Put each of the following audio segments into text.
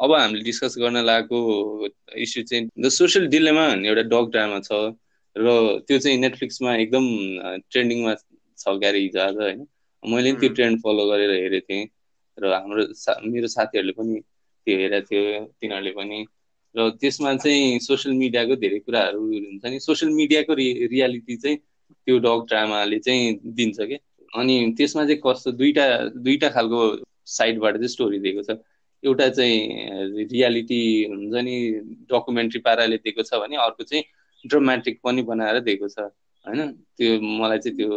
अब हामीले डिस्कस गर्न लागेको इस्यु चाहिँ द सोसियल डिलेमा भन्ने एउटा डग ड्रामा छ र त्यो चाहिँ नेटफ्लिक्समा एकदम ट्रेन्डिङमा छ क्यारे हिजो आज होइन। मैले पनि त्यो ट्रेन्ड फलो गरेर हेरेको थिएँ र हाम्रो सा मेरो साथीहरूले पनि त्यो हेरेको थियो तिनीहरूले पनि। र त्यसमा चाहिँ सोसियल मिडियाको धेरै कुराहरू हुन्छ नि। सोसियल मिडियाको रि रियालिटी चाहिँ त्यो डग ड्रामाले चाहिँ दिन्छ क्या अनि त्यसमा चाहिँ कस्तो दुईवटा दुईवटा खालको साइडबाट चाहिँ स्टोरी दिएको छ। एउटा चाहिँ रियालिटी हुन्छ नि डकुमेन्ट्री पाराले दिएको छ भने अर्को चाहिँ ड्रामेटिक पनि बनाएर दिएको छ होइन? त्यो मलाई चाहिँ त्यो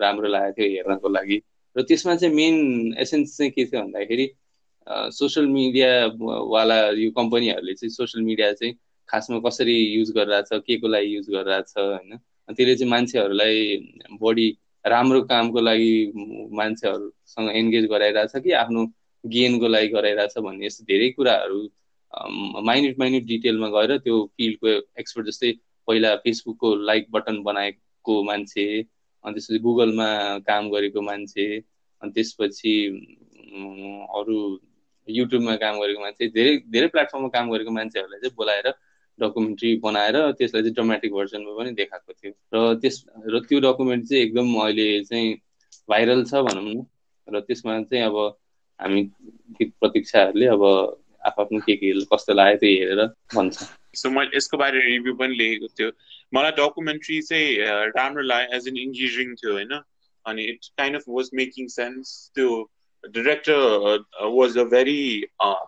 राम्रो लागेको थियो हेर्नको लागि। र त्यसमा चाहिँ मेन एसेन्स चाहिँ के थियो भन्दाखेरि सोसियल मिडियावाला यो कम्पनीहरूले चाहिँ सोसियल मिडिया चाहिँ खासमा कसरी युज गरिरहेछ के को लागि युज गरिरहेछ होइन? त्यसले चाहिँ मान्छेहरूलाई बढी राम्रो कामको लागि मान्छेहरूसँग एन्गेज गराइरहेछ कि आफ्नो गेनको लागि गराइरहेछ भन्ने यस्तो धेरै कुराहरू माइन्युट माइन्युट डिटेलमा गएर त्यो फिल्डको एक्सपर्ट जस्तै पहिला फेसबुकको लाइक बटन बनाएको मान्छे अनि त्यसपछि गुगलमा काम गरेको मान्छे अनि त्यसपछि अरू युट्युबमा काम गरेको मान्छे धेरै धेरै प्लेटफर्ममा काम गरेको मान्छेहरूलाई चाहिँ बोलाएर डकुमेन्ट्री बनाएर त्यसलाई चाहिँ ड्रामेटिक भर्जनमा पनि देखाएको थियो। र त्यस र त्यो डकुमेन्ट चाहिँ एकदम अहिले चाहिँ भाइरल छ भनौँ न। र त्यसमा चाहिँ अब हामी प्रतीक्षाहरूले अब आफ्नो के के कस्तो लाग्यो त्यो हेरेर भन्छ। सो मैले यसको बारे रिभ्यू पनि लेखेको थियो। मलाई डकुमेन्ट्री चाहिँ राम्रो लाग्यो एज एन इन्जिनियरिङ थियो होइन? अनि it kind of was making sense त्यो director was a very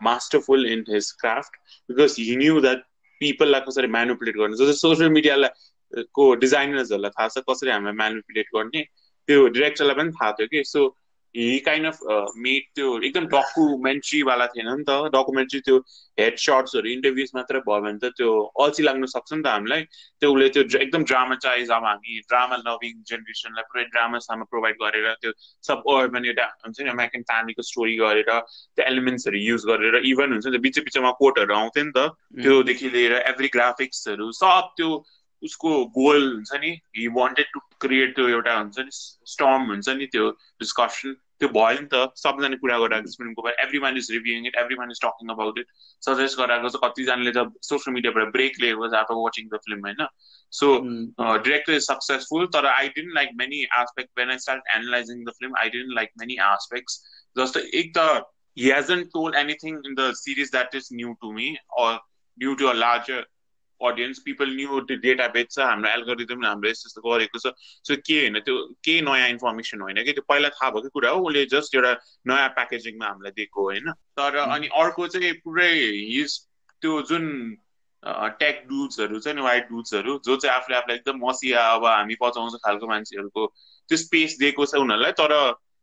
masterful in his craft because he knew that पिपललाई कसरी म्यानुपुलेट गर्ने। जस्तो सोसियल मिडियालाई को डिजाइनर्सहरूलाई थाहा छ कसरी हामीलाई म्यानुपुलेट गर्ने त्यो डिरेक्टरलाई पनि थाहा थियो कि। So he kind of made त्यो एकदम डकुमेन्ट्रीवाला थिएन नि त। डकुमेन्ट्री त्यो हेड सर्ट्सहरू इन्टरभ्युज मात्रै भयो भने त त्यो अल्छी लाग्नु सक्छ नि त हामीलाई। त्यो उसले त्यो एकदम ड्रामाचाइज अब हामी ड्रामा लभिङ जेनेरेसनलाई पुरै ड्रामासँग प्रोभाइड गरेर त्यो सब अर्बन एउटा हुन्छ नि अमेरिकन फ्यामिलीको स्टोरी गरेर त्यो एलिमेन्ट्सहरू युज गरेर इभन हुन्छ नि बिच बिचमा कोटहरू आउँथ्यो नि त। त्योदेखि लिएर एभ्री ग्राफिक्सहरू सब त्यो उसको गोल हुन्छ नि। हि वान्टेड टु क्रिएट त्यो एउटा हुन्छ नि स्टर्म हुन्छ नि त्यो डिस्कसन त्यो भयो नि त। सबैजना कुरा गरिरहेको छ फिल्मको बारे every one is reviewing it every one is talking about it suggest गराएको छ कतिजनाले त सोसियल मिडियाबाट ब्रेक लिएको छ आफ्टर वाचिङ द फिल्म होइन? सो डिरेक्टर इज सक्सेसफुल तर I didn't like many aspect when I start analysing the film I didn't like many aspects जस्तो एक त he hasn't told anything in the series that is new to me or due to a larger audience people knew त्यो data बेच्छ हाम्रो algorithm हाम्रो यस्तो यस्तो गरेको छ। सो के होइन त्यो केही नयाँ इन्फर्मेसन होइन कि? त्यो पहिला थाहा भएको कुरा हो उसले जस्ट एउटा नयाँ प्याकेजिङमा हामीलाई दिएको होइन? तर अनि अर्को चाहिँ पुरै हिज त्यो जुन टेक डुड्सहरू छ नि वाइट डुड्सहरू जो चाहिँ आफूले आफूलाई एकदम मसिया अब हामी पचाउँछ खालको मान्छेहरूको त्यो स्पेस दिएको छ उनीहरूलाई तर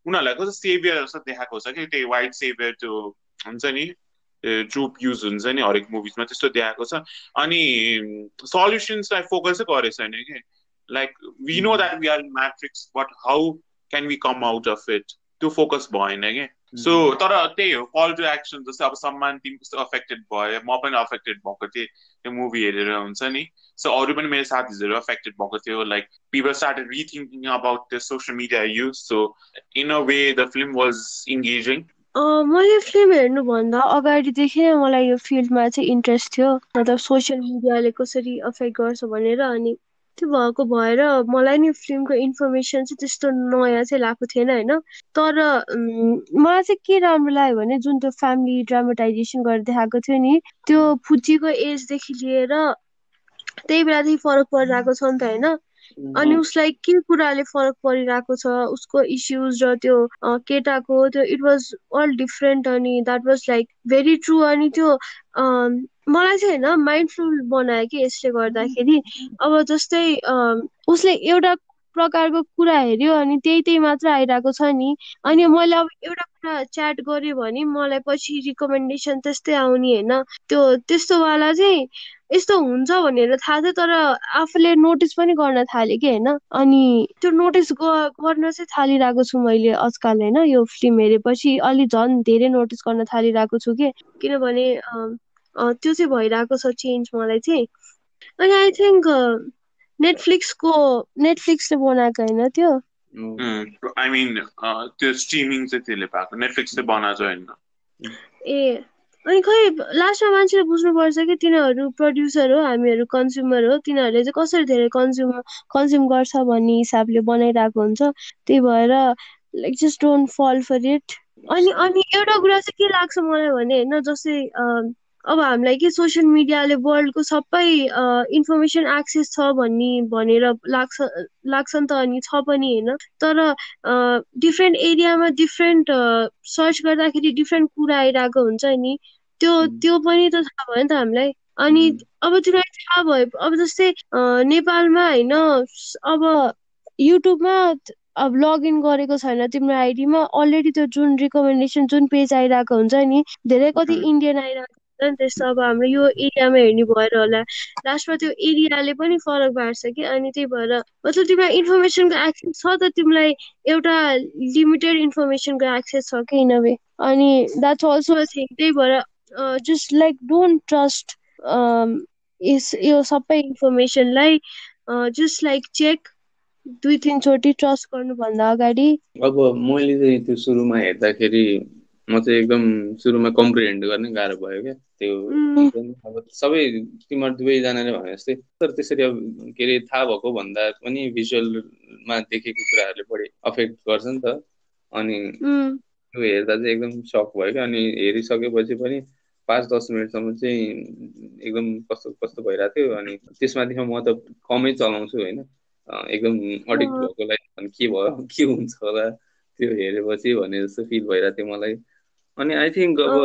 उनीहरूलाई कस्तो सेभियर जस्तो देखाएको छ कि? त्यो वाइट सेभियर त्यो हुन्छ नि। ट्रुप युज हुन्छ नि हरेक मुभिजमा त्यस्तो देखाएको छ। अनि सल्युसन्सलाई फोकसै गरेको छैन कि? Like we know that we are matrix but how can we come out of it त्यो फोकस भएन कि? सो तर त्यही हो कल टु एक्सन जस्तै अब सम्मान तिमी कस्तो अफेक्टेड भयो म पनि अफेक्टेड भएको थिएँ त्यो मुभी हेरेर हुन्छ नि। सो अरू पनि मेरो साथीहरू अफेक्टेड भएको थियो like people started rethinking about the social media use so in a way the film was engaging मैले फिल्म हेर्नुभन्दा अगाडिदेखि नै मलाई यो फिल्डमा चाहिँ इन्ट्रेस्ट थियो। मतलब सोसियल मिडियाले कसरी अफेक्ट गर्छ भनेर अनि त्यो भएको भएर मलाई नि फिल्मको इन्फर्मेसन चाहिँ त्यस्तो नयाँ चाहिँ लगाएको थिएन होइन? तर मलाई चाहिँ के राम्रो लाग्यो भने जुन त्यो फ्यामिली ड्रामाटाइजेसन गरेर देखाएको थियो नि त्यो फुच्चीको एजदेखि लिएर त्यही बेलादेखि फरक परिरहेको छ नि त होइन? अनि उसलाई के कुराले फरक परिरहेको छ उसको इस्युज र त्यो केटाको त्यो इट वाज अल डिफरेन्ट अनि that was like very true अनि त्यो मलाई चाहिँ होइन माइन्डफुल बनायो कि यसले गर्दाखेरि। अब जस्तै उसले एउटा प्रकारको कुरा हेऱ्यो अनि त्यही त्यही मात्र आइरहेको छ नि। अनि मैले अब एउटा कुरा च्याट गरेँ भने मलाई पछि रिकमेन्डेसन त्यस्तै आउने होइन। त्यो त्यस्तोवाला चाहिँ यस्तो हुन्छ भनेर थाहा थियो तर आफूले नोटिस पनि गर्न थालेँ कि होइन। अनि त्यो नोटिस गर्न चाहिँ थालिरहेको छु मैले आजकल होइन यो फिल्म हेरेपछि अलि झन् धेरै नोटिस गर्न थालिरहेको छु कि। किनभने त्यो चाहिँ भइरहेको छ चेन्ज मलाई चाहिँ। अनि आई थिङ्क नेटफ्लिक्सको नेटफ्लिक्सले बनाएको होइन त्यो? आई मिन त्यो स्ट्रिमिङ चाहिँ त्यसले पाएको नेटफ्लिक्सले बनाएको होइन। ए अनि खै लास्टमा मान्छेले बुझ्नुपर्छ कि तिनीहरू प्रड्युसर हो हामीहरू कन्ज्युमर हो तिनीहरूले चाहिँ कसरी धेरै कन्ज्युम कन्ज्युम गर्छ भन्ने हिसाबले बनाइरहेको हुन्छ। त्यही भएर like just don't fall for it अनि अनि एउटा कुरा चाहिँ के लाग्छ मलाई भने होइन जस्तै अब हामीलाई के सोसियल मिडियाले वर्ल्डको सबै इन्फर्मेसन एक्सेस छ भन्ने भनेर लाग्छ लाग्छ नि त अनि छ पनि होइन। तर डिफ्रेन्ट एरियामा डिफ्रेन्ट सर्च गर्दाखेरि डिफ्रेन्ट कुरा आइरहेको हुन्छ नि। त्यो त्यो पनि त थाहा भयो नि त हामीलाई। अनि अब तिमीलाई थाहा भयो अब जस्तै नेपालमा होइन अब युट्युबमा अब लगइन गरेको छैन तिम्रो आइडीमा। अलरेडी त्यो जुन रिकमेन्डेसन जुन पेज आइरहेको हुन्छ नि धेरै कति इन्डियन आइरहेको नि त्यस्तो अब हाम्रो यो एरियामा हेर्ने भएर होला। लास्टमा त्यो एरियाले पनि फरक पार्छ कि अनि त्यही भएर मतलब तिमीलाई इन्फर्मेसनको एक्सेस छ त तिमीलाई एउटा लिमिटेड इन्फर्मेसनको एक्सेस छ कि वे अनि द्याट्स अल्सो थिङ त्यही भएर जस्ट लाइक डोन्ट ट्रस्ट यो सबै इन्फर्मेसनलाई जस्ट लाइक चेक दुई तिनचोटि ट्रस्ट गर्नुभन्दा अगाडि। अब मैले त्यो सुरुमा हेर्दाखेरि म चाहिँ एकदम सुरुमा कम्प्रिहेन्ड गर्ने गाह्रो भयो क्या। त्यो अब सबै तिमीहरू दुवैजनाले भने जस्तै। तर त्यसरी अब के अरे थाहा भएको भन्दा पनि भिजुअलमा देखेको कुराहरूले बढी अफेक्ट गर्छ नि त। अनि त्यो हेर्दा चाहिँ एकदम सक भयो क्या। अनि हेरिसकेपछि पनि पाँच दस मिनटसम्म चाहिँ एकदम कस्तो कस्तो भइरहेको थियो। अनि त्यसमाथि म त कमै चलाउँछु होइन। एकदम अडिक्ट भएकोलाई के भयो के हुन्छ होला? त्यो हेरेपछि भने जस्तो फिल भइरहेको थियो मलाई। अनि आई थिङ्क अब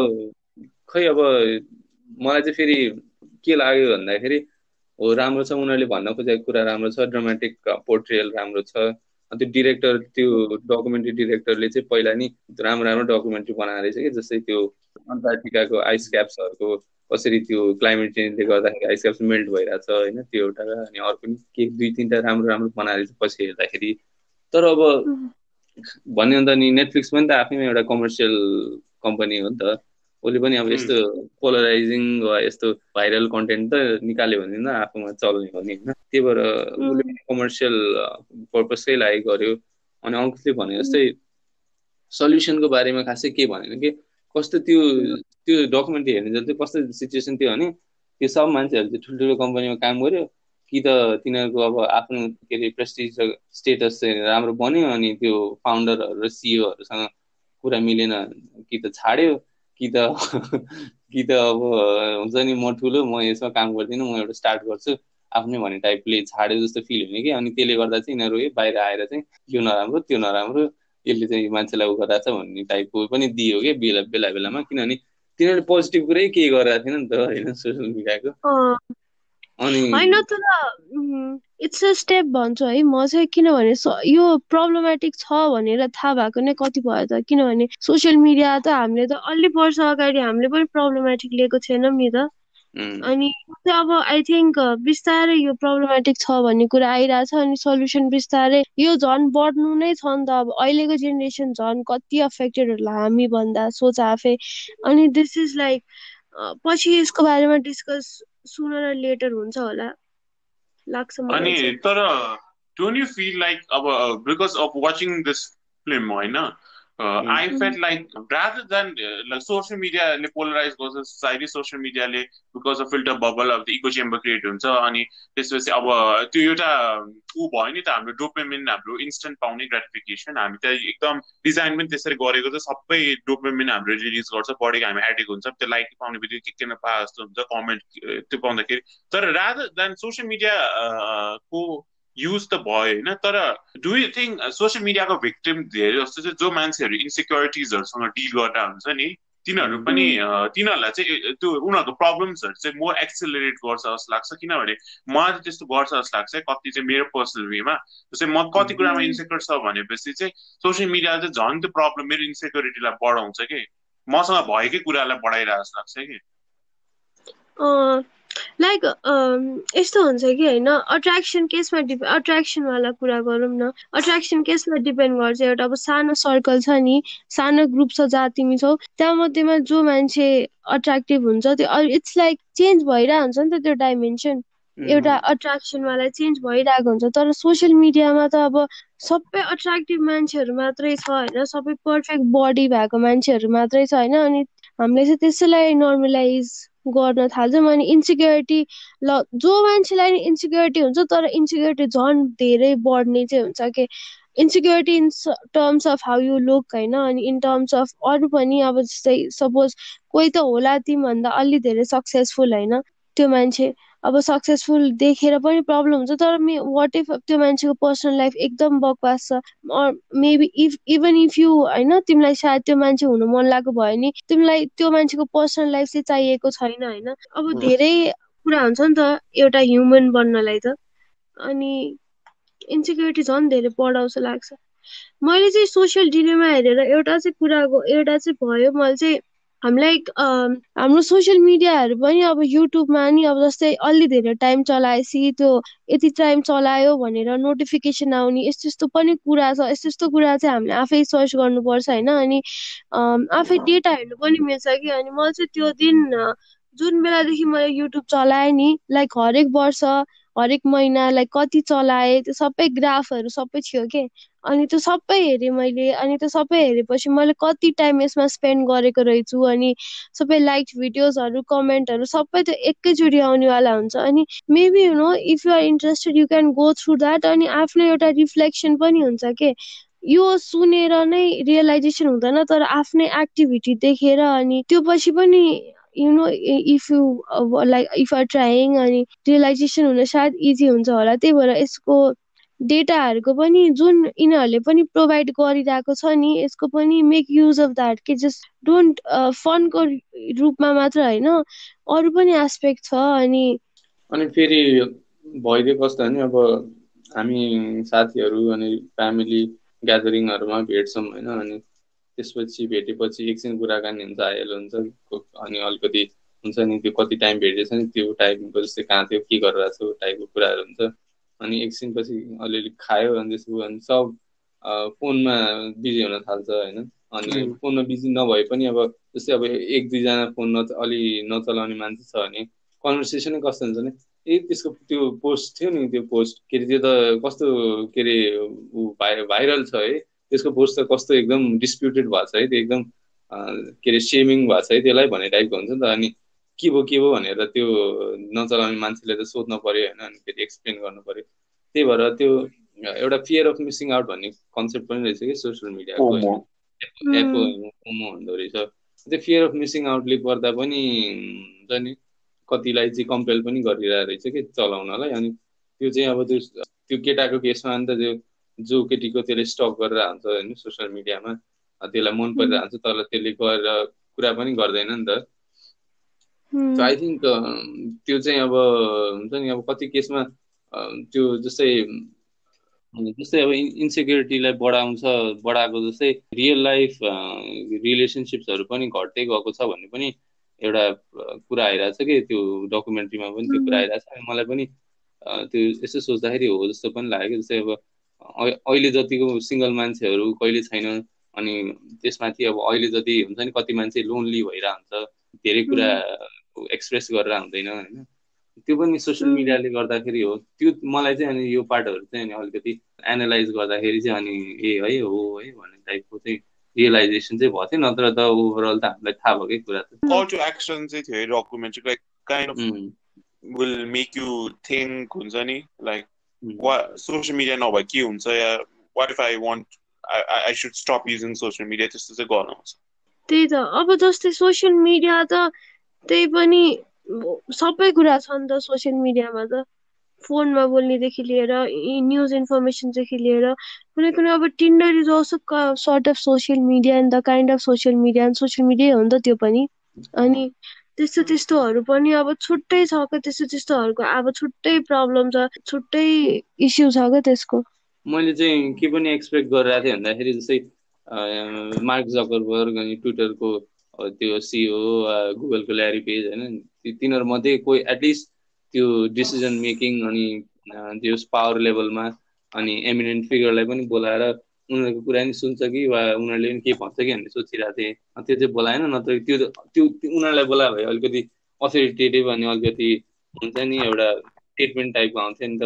खै अब मलाई चाहिँ फेरि के लाग्यो भन्दाखेरि हो राम्रो छ उनीहरूले भन्न खोजेको कुरा राम्रो छ ड्रामेटिक पोर्ट्रियल राम्रो छ। त्यो डिरेक्टर त्यो डकुमेन्ट्री डिरेक्टरले चाहिँ पहिला नि राम्रो राम्रो डकुमेन्ट्री बनाएर रहेछ कि जस्तै त्यो अन्टार्टिकाको आइस क्याप्सहरूको कसरी त्यो क्लाइमेट चेन्जले गर्दाखेरि आइस क्याप्स मेल्ट भइरहेछ होइन त्यो एउटा अनि अर्को पनि के दुई तिनवटा राम्रो राम्रो बनाएर पछि हेर्दाखेरि। तर अब भन्यो भने त नि नेटफ्लिक्स पनि त आफैमा एउटा कमर्सियल कम्पनी हो नि त। उसले पनि अब यस्तो पोलराइजिङ वा यस्तो भाइरल कन्टेन्ट त निकाल्यो भने न आफूमा चल्ने हो नि होइन। त्यही भएर उसले पनि कमर्सियल पर्पसकै लागि गर्यो। अनि अङ्कुशले भने जस्तै सल्युसनको बारेमा खासै के भनेन कि कस्तो त्यो त्यो डकुमेन्ट्री हेर्ने चाहिँ कस्तो सिचुएसन थियो भने त्यो सब मान्छेहरू चाहिँ ठुल्ठुलो कम्पनीमा काम गर्यो। कि त तिनीहरूको अब आफ्नो के अरे प्रेस्टिज र स्टेटस चाहिँ राम्रो बन्यो अनि त्यो फाउन्डरहरू र सिइओहरूसँग कुरा मिलेन। कि त छाड्यो कि त कि त अब हुन्छ नि म ठुलो म यसमा काम गर्दिनँ म एउटा स्टार्ट गर्छु। आफ्नै भन्ने टाइपले छाड्यो जस्तो फिल हुने कि। अनि त्यसले गर्दा चाहिँ यिनीहरू बाहिर आएर चाहिँ यो नराम्रो त्यो नराम्रो यसले चाहिँ मान्छेलाई उ गराएको छ भन्ने टाइपको पनि दियो कि बेला बेला बेलामा। किनभने तिनीहरूले पोजिटिभ कुरै केही गरेको थिएन नि त होइन सोसियल मिडियाको अनि इट्स अ स्टेप भन्छु है। म चाहिँ किनभने यो प्रब्लमेटिक छ भनेर थाहा भएको नै कति भयो त। किनभने सोसियल मिडिया त हामीले त अलि वर्ष अगाडि हामीले पनि प्रब्लमेटिक लिएको थिएनौँ नि त। अनि अब आई थिङ्क बिस्तारै यो प्रब्लमेटिक छ भन्ने कुरा आइरहेछ अनि सल्युसन बिस्तारै यो झन् बढ्नु नै छ नि त। अब अहिलेको जेनेरेसन झन् कति अफेक्टेड होला हामी भन्दा सोच आफै। अनि दिस इज लाइक पछि यसको बारेमा डिस्कस सुनर लेटर हुन्छ होला। लाग्छ अनि तर डोन्ट यु फिल लाइक अब because of watching this film होइन? I felt like rather than like social मिडियाले पोलराइज गर्छ सोसाइटी सोसियल मिडियाले बिकज अफ फिल्टर बबल अब इको चेम्बर क्रिएट हुन्छ अनि त्यसपछि अब त्यो एउटा ऊ भयो नि त हाम्रो डोपेमिन हाम्रो इन्स्टेन्ट पाउने ग्राटिफिकेसन हामी त एकदम डिजाइन पनि त्यसरी गरेको त सबै डोपेमिन हाम्रो रिलिज गर्छ बढेको हामी एडिक हुन्छ त्यो लाइक पाउने बित्तिकै के केमा पाए जस्तो हुन्छ कमेन्ट त्यो पाउँदाखेरि तर रादर देन सोसियल मिडिया को युज त भयो होइन तर डु यु थिङ्क सोसियल मिडियाको भिक्टिम धेरै जस्तो चाहिँ जो मान्छेहरू इन्सेक्युरिटिजहरूसँग डिल गरेर हुन्छ नि तिनीहरू पनि तिनीहरूलाई चाहिँ त्यो उनीहरूको प्रब्लम्सहरू चाहिँ मोर एक्सेलरेट गर्छ जस्तो लाग्छ। किनभने मलाई चाहिँ त्यस्तो गर्छ जस्तो लाग्छ कति चाहिँ मेरो पर्सनल वेमा जस्तै म कति कुरामा इन्सेक्योर छ भनेपछि चाहिँ सोसियल मिडिया चाहिँ झन् त्यो प्रब्लम मेरो इन्सेक्युरिटीलाई बढाउँछ कि। मसँग भएकै कुरालाई बढाइरहेको जस्तो लाग्छ कि। लाइक यस्तो हुन्छ कि होइन? अट्र्याक्सन केसमा डिपे अट्र्याक्सनवाला कुरा गरौँ न। अट्र्याक्सन केसमा डिपेन्ड गर्छ एउटा अब सानो सर्कल छ नि सानो ग्रुप छ जहाँ तिमी छौ त्यहाँ मध्येमा जो मान्छे अट्र्याक्टिभ हुन्छ त्यो इट्स लाइक चेन्ज भइरहेको हुन्छ नि त त्यो डाइमेन्सन एउटा अट्र्याक्सनवाला चेन्ज भइरहेको हुन्छ। तर सोसियल मिडियामा त अब सबै अट्र्याक्टिभ मान्छेहरू मात्रै छ होइन। सबै पर्फेक्ट बडी भएको मान्छेहरू मात्रै छ होइन। अनि हामीले चाहिँ त्यसैलाई नर्मलाइज गर्न थाल्छौँ। अनि इन्सिक्योरिटी ल जो मान्छेलाई इन्सिक्योरिटी हुन्छ तर इन्सिक्योरिटी झन् धेरै बढ्ने चाहिँ हुन्छ कि। Insecurity in terms of how you look होइन? अनि इन टर्म्स अफ अरू पनि अब जस्तै सपोज कोही त होला तिमीभन्दा अलि धेरै सक्सेसफुल होइन? त्यो मान्छे अब सक्सेसफुल देखेर पनि प्रब्लम हुन्छ तर मे वाट इफ त्यो मान्छेको पर्सनल लाइफ एकदम बकवास छ? Maybe if even if you होइन तिमीलाई सायद त्यो मान्छे हुनु मन लागेको भयो नि तिमीलाई त्यो मान्छेको पर्सनल लाइफ चाहिँ चाहिएको छैन होइन? अब धेरै कुरा हुन्छ नि त एउटा ह्युमन बन्नलाई त। अनि इन्सिक्युरिटी झन् धेरै बढाउँछ लाग्छ। मैले चाहिँ सोसियल डिलेमा हेरेर एउटा चाहिँ कुराको एउटा चाहिँ भयो मैले चाहिँ हामीलाई हाम्रो सोसियल मिडियाहरू पनि अब युट्युबमा नि अब जस्तै अलि धेरै टाइम चलाएपछि त्यो यति टाइम चलायो भनेर नोटिफिकेसन आउने यस्तो यस्तो पनि कुरा छ। यस्तो यस्तो कुरा चाहिँ हामीले आफै सर्च गर्नुपर्छ होइन? अनि आफै डेटा हेर्नु पनि मिल्छ कि? अनि मैले चाहिँ त्यो दिन जुन बेलादेखि मैले युट्युब चलाएँ नि लाइक हरेक वर्ष हरेक महिना लाइक कति चलाएँ त्यो सबै ग्राफहरू सबै थियो के? अनि त्यो सबै हेरेँ मैले अनि त्यो सबै हेरेपछि मैले कति टाइम यसमा स्पेन्ड गरेको रहेछु अनि सबै लाइक भिडियोजहरू कमेन्टहरू सबै त्यो एकैचोटि आउनेवाला हुन्छ। अनि maybe you know if you are interested you can go through that अनि आफ्नो एउटा रिफ्लेक्सन पनि हुन्छ के? यो सुनेर नै रियलाइजेसन हुँदैन तर आफ्नै एक्टिभिटी देखेर अनि त्यो पछि पनि you know if you like if are trying अनि रियलाइजेसन हुन सायद इजी हुन्छ होला। त्यही भएर यसको डेटाहरूको पनि जुन यिनीहरूले पनि प्रोभाइड गरिरहेको छ नि यसको पनि मेक युज अफ द्याट कि जस्ट डोन्ट फनको रूपमा मात्र होइन अरू पनि एस्पेक्ट छ अनि अनि फेरि भइदियो कस्तो भने अब हामी साथीहरू अनि फ्यामिली ग्यादरिङहरूमा भेट्छौँ होइन अनि त्यसपछि भेटेपछि एकछिन कुराकानी हुन्छ आइहाल्यो हुन्छ अनि अलिकति हुन्छ नि त्यो कति टाइम भेटेछ नि त्यो टाइपको जस्तै कहाँ थियो के गरिरहेको छ टाइपको कुराहरू हुन्छ। अनि एकछिनपछि अलिअलि खायो अनि त्यसको अनि सब फोनमा बिजी हुन थाल्छ होइन। अनि फोनमा बिजी नभए पनि अब जस्तै अब एक दुईजना फोन न अलि नचलाउने मान्छे छ भने कन्भर्सेसनै कस्तो हुन्छ भने ए त्यसको त्यो पोस्ट थियो नि त्यो पोस्ट के अरे त्यो त कस्तो के अरे भाइरल छ है। त्यसको पोस्ट त कस्तो एकदम डिस्प्युटेड भएको छ है त्यो एकदम के अरे सेमिङ भएको छ है त्यसलाई भन्ने टाइपको हुन्छ नि त अनि के भयो के भयो भनेर त्यो नचलाउने मान्छेले त सोध्नु पऱ्यो होइन अनि फेरि एक्सप्लेन गर्नु पऱ्यो त्यही भएर त्यो एउटा फियर अफ मिसिङ आउट भन्ने कन्सेप्ट पनि रहेछ कि सोसियल मिडियाको एपो हुँदो रहेछ। त्यो फियर अफ मिसिङ आउटले गर्दा पनि हुन्छ नि कतिलाई चाहिँ कम्पेल पनि गरिरहेको रहेछ कि चलाउनलाई अनि त्यो चाहिँ अब त्यो त्यो केटाको केसमा अन्त त्यो जो केटीको त्यसले स्टक गरेर हुन्छ होइन सोसियल मिडियामा त्यसलाई मन परिरहन्छ तर त्यसले गएर कुरा पनि गर्दैन नि त। आई थिङ्क त्यो चाहिँ अब हुन्छ नि अब कति केसमा त्यो जस्तै जस्तै अब इन्सेक्युरिटीलाई बढाउँछ बढाएको जस्तै रियल लाइफ रिलेसनसिप्सहरू पनि घट्दै गएको छ भन्ने पनि एउटा कुरा आइरहेछ कि त्यो डकुमेन्ट्रीमा पनि त्यो कुरा आइरहेछ। मलाई पनि त्यो यसो सोच्दाखेरि हो जस्तो पनि लाग्यो। जस्तै अब अहिले जतिको सिङ्गल मान्छेहरू कहिले छैन अनि त्यसमाथि अब अहिले जति हुन्छ नि कति मान्छे लोन्ली भइरहेको हुन्छ धेरै कुरा एक्सप्रेस गरेर हुँदैन होइन। त्यो पनि सोसियल मिडियाले गर्दाखेरि हो। त्यो मलाई चाहिँ अनि यो पार्टहरू चाहिँ अनि अलिकति एनालाइज गर्दाखेरि चाहिँ अनि ए है हो है भन्ने टाइपको चाहिँ रियलाइजेसन चाहिँ भएको थियो। नत्र त ओभरअल त हामीलाई थाहा भएकै कुरा कल टु एक्सन चाहिँ थियो documentary kind of will make you think हुन्छ नि लाइक सोसियल मिडिया नभए के हुन्छ या what if I want I should stop using social media त्यस्तो चाहिँ गर्न आउँछ त्यही त। अब जस्तै सोसियल मिडिया त त्यही पनि सबै कुरा छ नि त सोसियल मिडियामा त। फोनमा बोल्नेदेखि लिएर न्युज इन्फर्मेसनदेखि लिएर कुनै कुनै अब Tinder is also sort of social media and the kind of social media social media हो नि त त्यो पनि। अनि त्यस्तो त्यस्तोहरू पनि अब छुट्टै छ क्या त्यस्तो त्यस्तोहरूको अब छुट्टै प्रब्लम छ छुट्टै इस्यु छ क्या त्यसको। मैले चाहिँ के पनि एक्सपेक्ट गरिरहेको थिएँ भन्दाखेरि जस्तै मार्क जकरबर्ग अनि ट्विटरको त्यो सिओ गुगलको ल्यारी पेज होइन तिनीहरू मध्ये कोही एटलिस्ट त्यो डिसिजन मेकिङ अनि त्यो पावर लेभलमा अनि एमिनेन्ट फिगरलाई पनि बोलाएर उनीहरूको कुरा नि सुन्छ कि वा उनीहरूले पनि के भन्छ कि भन्ने सोचिरहेको थिएँ। त्यो चाहिँ बोलाएन नत्र त्यो त्यो उनीहरूलाई बोलायो भए अलिकति अथोरिटेटिभ अनि अलिकति हुन्छ नि एउटा स्टेटमेन्ट टाइपको आउँथ्यो नि त।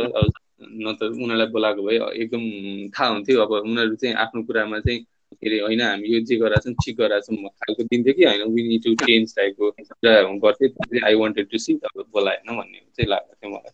नत्र उनीहरूलाई बोलाएको भए एकदम थाहा हुन्थ्यो। अब उनीहरू चाहिँ आफ्नो कुरामा चाहिँ के अरे होइन हामी यो जे गरिरहेको छौँ ठिक गरिरहेको छौँ। खालको दिन्थ्यो कि होइन वी टु चेन्ज टाइपको कुरा गर्थ्यो। आई वान्टेड टु सी अब बोलाएन भन्ने चाहिँ लाग्छ थियो मलाई।